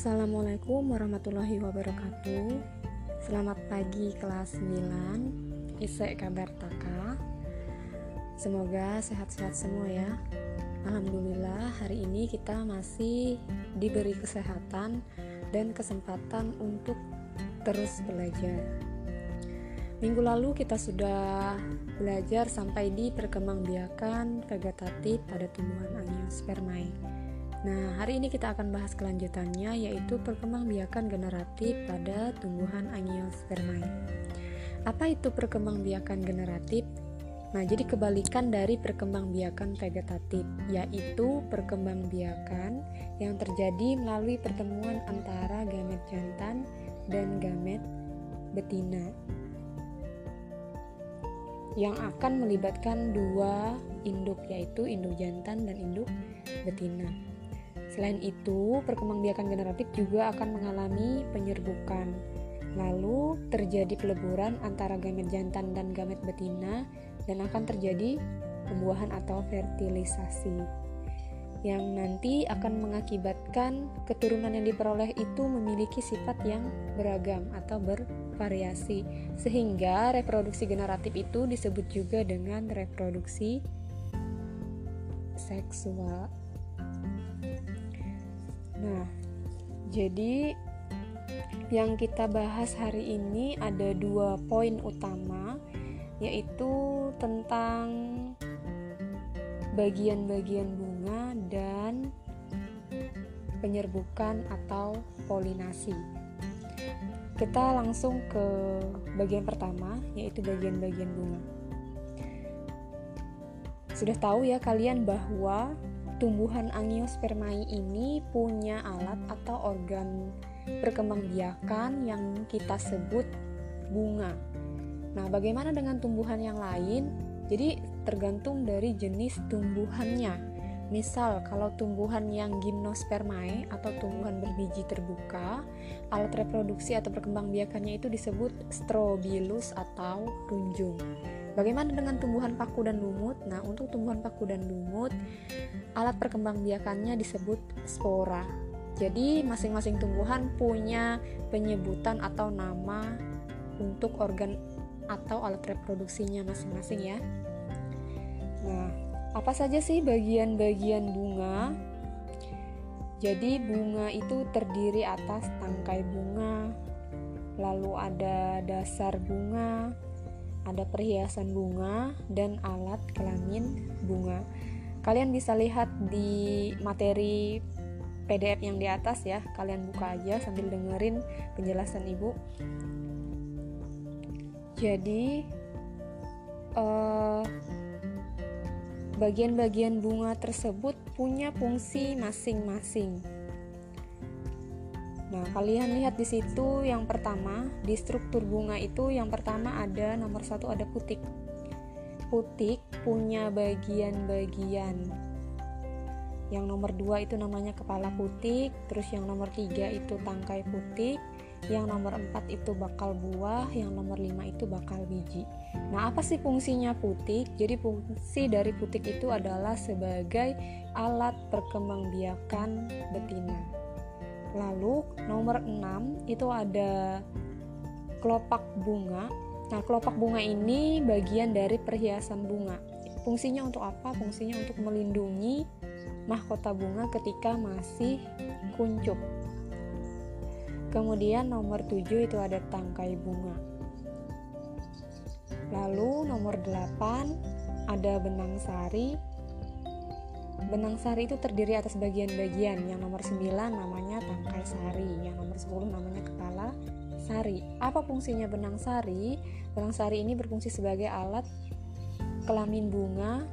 Assalamualaikum warahmatullahi wabarakatuh. Selamat pagi kelas 9 Isek kabar taka Semoga sehat-sehat semua ya. Alhamdulillah hari ini kita masih diberi kesehatan dan kesempatan untuk terus belajar. Minggu lalu kita sudah belajar sampai di perkembangbiakan vegetatif pada tumbuhan angiospermae Nah, hari ini kita akan bahas kelanjutannya yaitu perkembangbiakan generatif pada tumbuhan Angiospermae. Apa itu perkembangbiakan generatif? Nah, jadi kebalikan dari perkembangbiakan vegetatif, yaitu perkembangbiakan yang terjadi melalui pertemuan antara gamet jantan dan gamet betina yang akan melibatkan dua induk yaitu induk jantan dan induk betina. Selain itu, perkembangbiakan generatif juga akan mengalami penyerbukan. Lalu terjadi peleburan antara gamet jantan dan gamet betina dan akan terjadi pembuahan atau fertilisasi yang nanti akan mengakibatkan keturunan yang diperoleh itu memiliki sifat yang beragam atau bervariasi sehingga reproduksi generatif itu disebut juga dengan reproduksi seksual Nah, jadi yang kita bahas hari ini ada dua poin utama, yaitu tentang bagian-bagian bunga dan penyerbukan atau polinasi. Kita langsung ke bagian pertama, yaitu bagian-bagian bunga. Sudah tahu ya kalian bahwa tumbuhan angiospermae ini punya alat atau organ perkembangbiakan yang kita sebut bunga. Nah, bagaimana dengan tumbuhan yang lain? Jadi tergantung dari jenis tumbuhannya. Misal kalau tumbuhan yang gymnospermae atau tumbuhan berbiji terbuka, alat reproduksi atau perkembangbiakannya itu disebut strobilus atau runjung. Bagaimana dengan tumbuhan paku dan lumut? Nah, untuk tumbuhan paku dan lumut, alat perkembangbiakannya disebut spora. Jadi, masing-masing tumbuhan punya penyebutan atau nama untuk organ atau alat reproduksinya masing-masing ya. Apa saja sih bagian-bagian bunga? Jadi, bunga itu terdiri atas tangkai bunga, lalu ada dasar bunga, ada perhiasan bunga dan alat kelamin bunga. Kalian bisa lihat di materi PDF yang di atas ya. Kalian buka aja sambil dengerin penjelasan Ibu. Jadi uh, bagian-bagian bunga tersebut punya fungsi masing-masing. Nah, kalian lihat di situ yang pertama di struktur bunga itu yang pertama ada nomor satu ada putik. Putik punya bagian-bagian. Yang nomor dua itu namanya kepala putik, terus yang nomor tiga itu tangkai putik, yang nomor empat itu bakal buah, yang nomor lima itu bakal biji. Nah, apa sih fungsinya putik? Jadi fungsi dari putik itu adalah sebagai alat perkembangbiakan betina. Lalu nomor 6 itu ada kelopak bunga. Nah, kelopak bunga ini bagian dari perhiasan bunga. Fungsinya untuk apa? Fungsinya untuk melindungi mahkota bunga ketika masih kuncup. Kemudian nomor 7 itu ada tangkai bunga. Lalu nomor 8 ada benang sari Benang sari itu terdiri atas bagian-bagian. Yang nomor 9 namanya tangkai sari, yang nomor 10 namanya kepala sari. Apa fungsinya benang sari? Benang sari ini berfungsi sebagai alat kelamin bunga,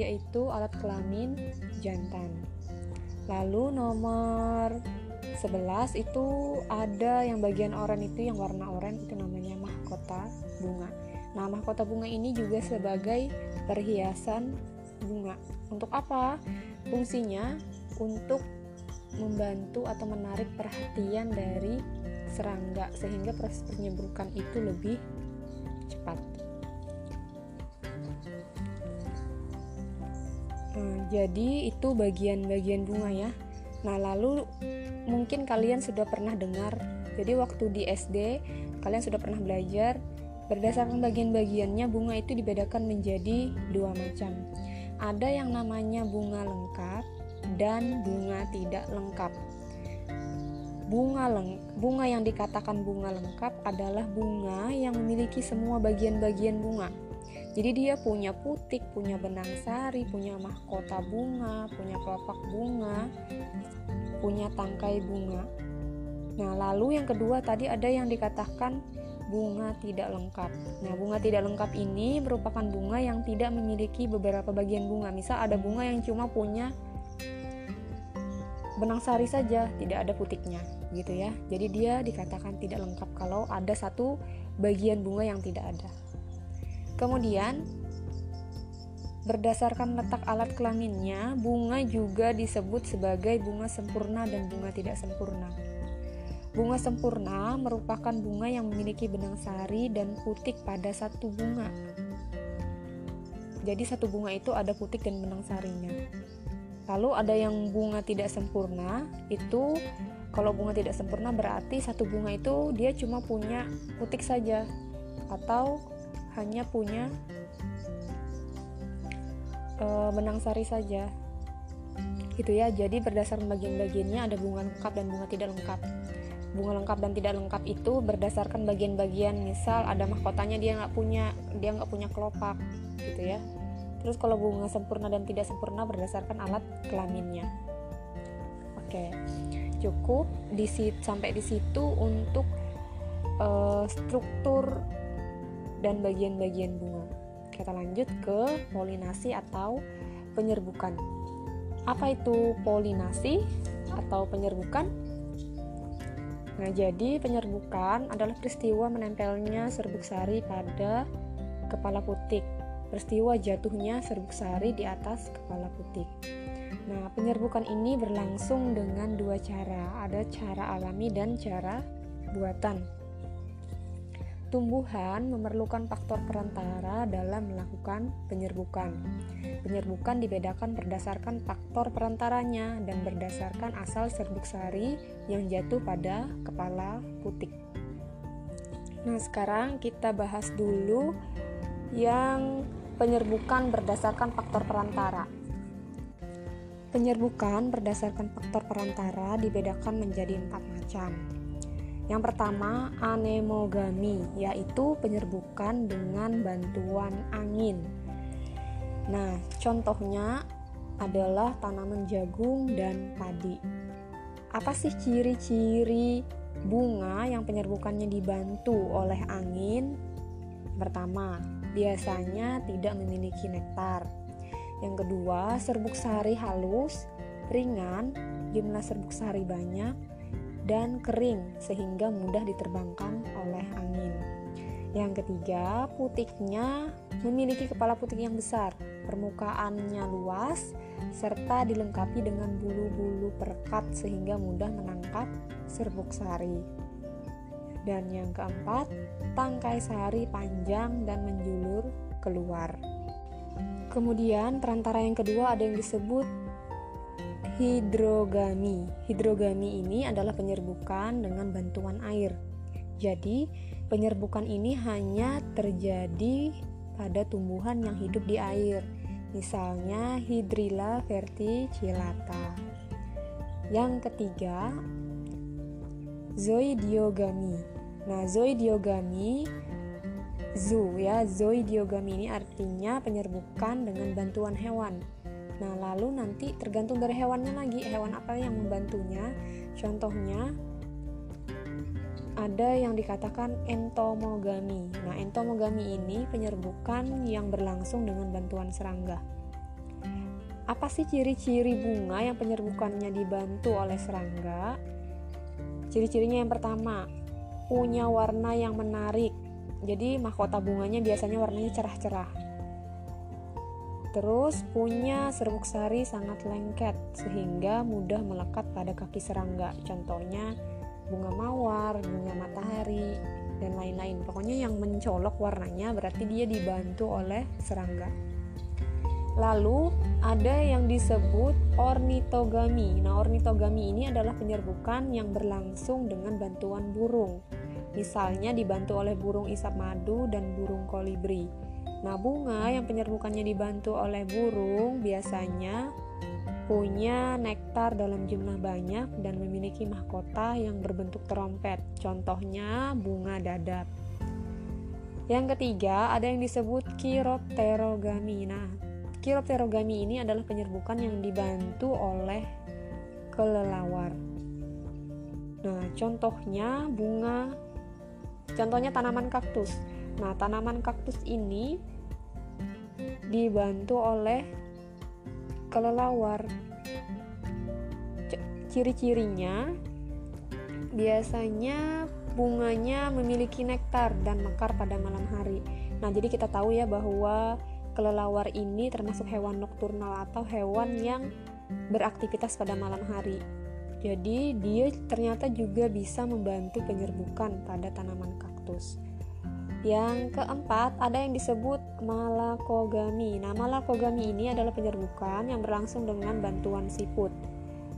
yaitu alat kelamin jantan. Lalu nomor 11 itu ada yang bagian oranye itu yang warna oranye itu namanya mahkota bunga. Nah, mahkota bunga ini juga sebagai perhiasan bunga. Untuk apa? Fungsinya untuk membantu atau menarik perhatian dari serangga sehingga proses penyebrukan itu lebih cepat. Nah, jadi itu bagian-bagian bunga ya. Nah, lalu mungkin kalian sudah pernah dengar, jadi waktu di SD kalian sudah pernah belajar berdasarkan bagian-bagiannya bunga itu dibedakan menjadi dua macam. Ada yang namanya bunga lengkap dan bunga tidak lengkap. Bunga leng bunga yang dikatakan bunga lengkap adalah bunga yang memiliki semua bagian-bagian bunga. Jadi dia punya putik, punya benang sari, punya mahkota bunga, punya kelopak bunga, punya tangkai bunga. Nah, lalu yang kedua tadi ada yang dikatakan bunga tidak lengkap. Nah, bunga tidak lengkap ini merupakan bunga yang tidak memiliki beberapa bagian bunga. Misal ada bunga yang cuma punya benang sari saja, tidak ada putiknya, gitu ya. Jadi dia dikatakan tidak lengkap kalau ada satu bagian bunga yang tidak ada. Kemudian berdasarkan letak alat kelaminnya, bunga juga disebut sebagai bunga sempurna dan bunga tidak sempurna. Bunga sempurna merupakan bunga yang memiliki benang sari dan putik pada satu bunga. Jadi satu bunga itu ada putik dan benang sarinya. Lalu ada yang bunga tidak sempurna, itu kalau bunga tidak sempurna berarti satu bunga itu dia cuma punya putik saja atau hanya punya e, benang sari saja. Gitu ya. Jadi berdasarkan bagian-bagiannya ada bunga lengkap dan bunga tidak lengkap. Bunga lengkap dan tidak lengkap itu berdasarkan bagian-bagian. Misal ada mahkotanya dia nggak punya, dia nggak punya kelopak, gitu ya Terus kalau bunga sempurna dan tidak sempurna berdasarkan alat kelaminnya. Oke, cukup di sampai di situ untuk uh, struktur dan bagian-bagian bunga. Kita lanjut ke polinasi atau penyerbukan. Apa itu polinasi atau penyerbukan? Nah, jadi penyerbukan adalah peristiwa menempelnya serbuk sari pada kepala putik peristiwa jatuhnya serbuk sari di atas kepala putih. Nah, penyerbukan ini berlangsung dengan dua cara, ada cara alami dan cara buatan. Tumbuhan memerlukan faktor perantara dalam melakukan penyerbukan. Penyerbukan dibedakan berdasarkan faktor perantaranya dan berdasarkan asal serbuk sari yang jatuh pada kepala putik. Nah, sekarang kita bahas dulu yang penyerbukan berdasarkan faktor perantara. Penyerbukan berdasarkan faktor perantara dibedakan menjadi empat macam. Yang pertama, anemogami, yaitu penyerbukan dengan bantuan angin. Nah, contohnya adalah tanaman jagung dan padi. Apa sih ciri-ciri bunga yang penyerbukannya dibantu oleh angin? Pertama, biasanya tidak memiliki nektar. Yang kedua, serbuk sari halus, ringan, jumlah serbuk sari banyak, dan kering sehingga mudah diterbangkan oleh angin. Yang ketiga, putiknya memiliki kepala putik yang besar, permukaannya luas, serta dilengkapi dengan bulu-bulu perekat sehingga mudah menangkap serbuk sari. Dan yang keempat, tangkai sari panjang dan menjulur keluar. Kemudian perantara yang kedua ada yang disebut hidrogami. Hidrogami ini adalah penyerbukan dengan bantuan air. Jadi, penyerbukan ini hanya terjadi pada tumbuhan yang hidup di air. Misalnya Hydrilla verticillata. Yang ketiga, zoidiogami. Nah, zoidiogami zoo ya, zoidiogami ini artinya penyerbukan dengan bantuan hewan. Nah, lalu nanti tergantung dari hewannya lagi, hewan apa yang membantunya. Contohnya ada yang dikatakan entomogami. Nah, entomogami ini penyerbukan yang berlangsung dengan bantuan serangga. Apa sih ciri-ciri bunga yang penyerbukannya dibantu oleh serangga? Ciri-cirinya yang pertama, punya warna yang menarik. Jadi mahkota bunganya biasanya warnanya cerah-cerah. Terus punya serbuk sari sangat lengket sehingga mudah melekat pada kaki serangga. Contohnya bunga mawar, bunga matahari, dan lain-lain. Pokoknya yang mencolok warnanya berarti dia dibantu oleh serangga. Lalu ada yang disebut ornitogami. Nah, ornitogami ini adalah penyerbukan yang berlangsung dengan bantuan burung. Misalnya dibantu oleh burung isap madu dan burung kolibri. Nah, bunga yang penyerbukannya dibantu oleh burung biasanya punya nektar dalam jumlah banyak dan memiliki mahkota yang berbentuk trompet. Contohnya bunga dadap. Yang ketiga, ada yang disebut kiropterogami. Nah, Kiropterogami ini adalah penyerbukan yang dibantu oleh kelelawar. Nah, contohnya bunga, contohnya tanaman kaktus. Nah, tanaman kaktus ini dibantu oleh kelelawar. Ciri-cirinya biasanya bunganya memiliki nektar dan mekar pada malam hari. Nah, jadi kita tahu ya bahwa kelelawar ini termasuk hewan nokturnal atau hewan yang beraktivitas pada malam hari. Jadi, dia ternyata juga bisa membantu penyerbukan pada tanaman kaktus. Yang keempat, ada yang disebut malakogami. Nah, malakogami ini adalah penyerbukan yang berlangsung dengan bantuan siput.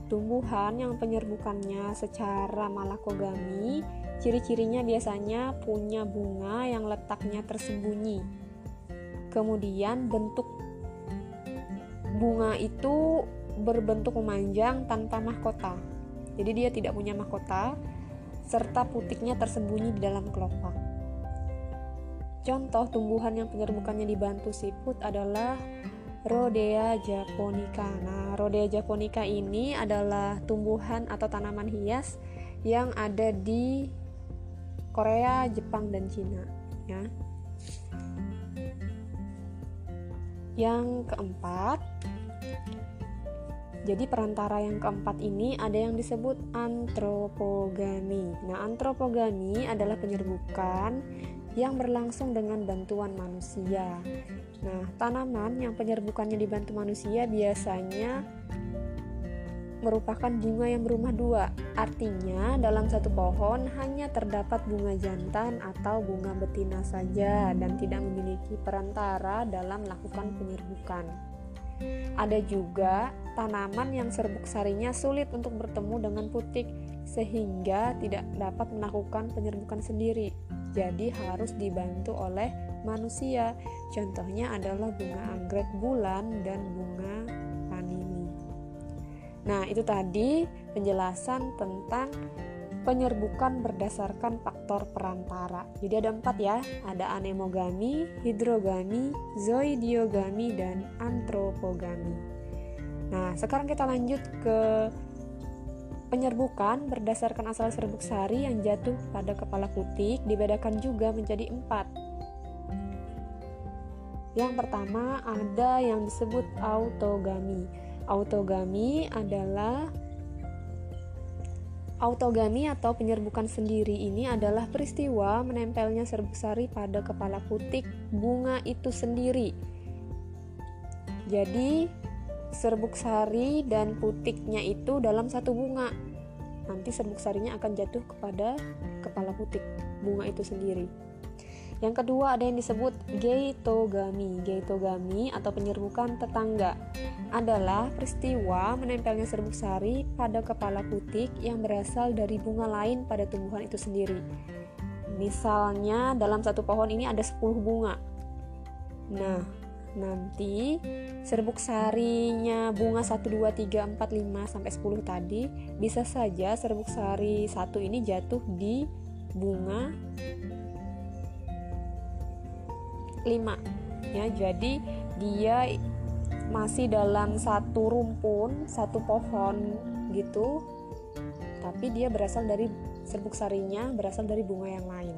Tumbuhan yang penyerbukannya secara malakogami, ciri-cirinya biasanya punya bunga yang letaknya tersembunyi kemudian bentuk bunga itu berbentuk memanjang tanpa mahkota jadi dia tidak punya mahkota serta putiknya tersembunyi di dalam kelopak contoh tumbuhan yang penyerbukannya dibantu siput adalah Rhodea japonica. Nah, Rhodea japonica ini adalah tumbuhan atau tanaman hias yang ada di Korea, Jepang, dan Cina. Ya. Yang keempat, jadi perantara yang keempat ini ada yang disebut antropogami. Nah, antropogami adalah penyerbukan yang berlangsung dengan bantuan manusia. Nah, tanaman yang penyerbukannya dibantu manusia biasanya merupakan bunga yang berumah dua. Artinya, dalam satu pohon hanya terdapat bunga jantan atau bunga betina saja dan tidak memiliki perantara dalam melakukan penyerbukan. Ada juga tanaman yang serbuk sarinya sulit untuk bertemu dengan putik sehingga tidak dapat melakukan penyerbukan sendiri. Jadi harus dibantu oleh manusia. Contohnya adalah bunga anggrek bulan dan bunga Nah, itu tadi penjelasan tentang penyerbukan berdasarkan faktor perantara. Jadi ada empat ya, ada anemogami, hidrogami, zoidiogami, dan antropogami. Nah, sekarang kita lanjut ke penyerbukan berdasarkan asal serbuk sari yang jatuh pada kepala putik dibedakan juga menjadi empat. Yang pertama ada yang disebut autogami. Autogami adalah Autogami atau penyerbukan sendiri ini adalah peristiwa menempelnya serbuk sari pada kepala putik bunga itu sendiri. Jadi, serbuk sari dan putiknya itu dalam satu bunga. Nanti serbuk sarinya akan jatuh kepada kepala putik bunga itu sendiri. Yang kedua ada yang disebut geitogami. Geitogami atau penyerbukan tetangga adalah peristiwa menempelnya serbuk sari pada kepala putik yang berasal dari bunga lain pada tumbuhan itu sendiri. Misalnya dalam satu pohon ini ada 10 bunga. Nah, nanti serbuk sarinya bunga 1 2 3 4 5 sampai 10 tadi bisa saja serbuk sari satu ini jatuh di bunga 5 ya jadi dia masih dalam satu rumpun satu pohon gitu. Tapi dia berasal dari serbuk sarinya berasal dari bunga yang lain.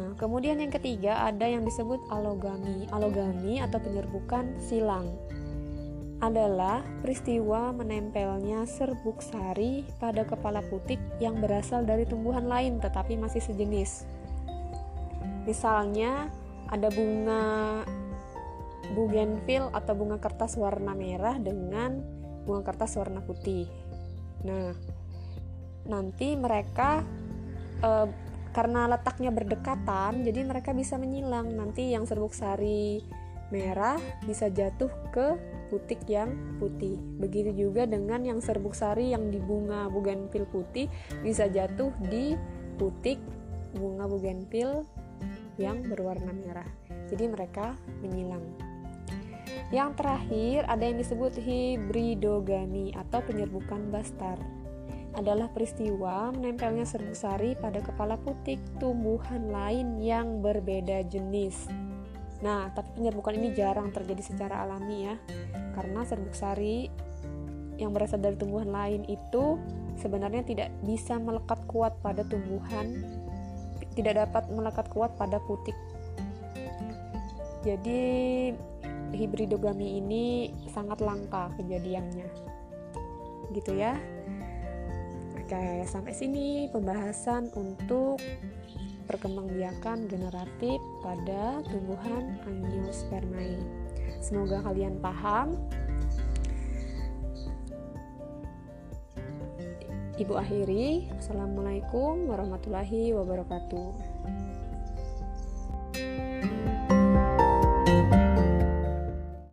Nah kemudian yang ketiga ada yang disebut alogami. Alogami atau penyerbukan silang adalah peristiwa menempelnya serbuk sari pada kepala putik yang berasal dari tumbuhan lain tetapi masih sejenis. Misalnya, ada bunga bougainville atau bunga kertas warna merah dengan bunga kertas warna putih. Nah, nanti mereka e, karena letaknya berdekatan, jadi mereka bisa menyilang. Nanti yang serbuk sari merah bisa jatuh ke putik yang putih. Begitu juga dengan yang serbuk sari yang di bunga bugenpil putih bisa jatuh di putik bunga bugenpil yang berwarna merah. Jadi mereka menyilang. Yang terakhir ada yang disebut hibridogami atau penyerbukan bastar. Adalah peristiwa menempelnya serbuk sari pada kepala putik tumbuhan lain yang berbeda jenis. Nah, tapi penyerbukan ini jarang terjadi secara alami ya. Karena serbuk sari yang berasal dari tumbuhan lain itu sebenarnya tidak bisa melekat kuat pada tumbuhan tidak dapat melekat kuat pada putik. Jadi hibridogami ini sangat langka kejadiannya. Gitu ya. Oke, sampai sini pembahasan untuk perkembangbiakan generatif pada tumbuhan angiospermae. Semoga kalian paham. Ibu akhiri, Assalamualaikum warahmatullahi wabarakatuh.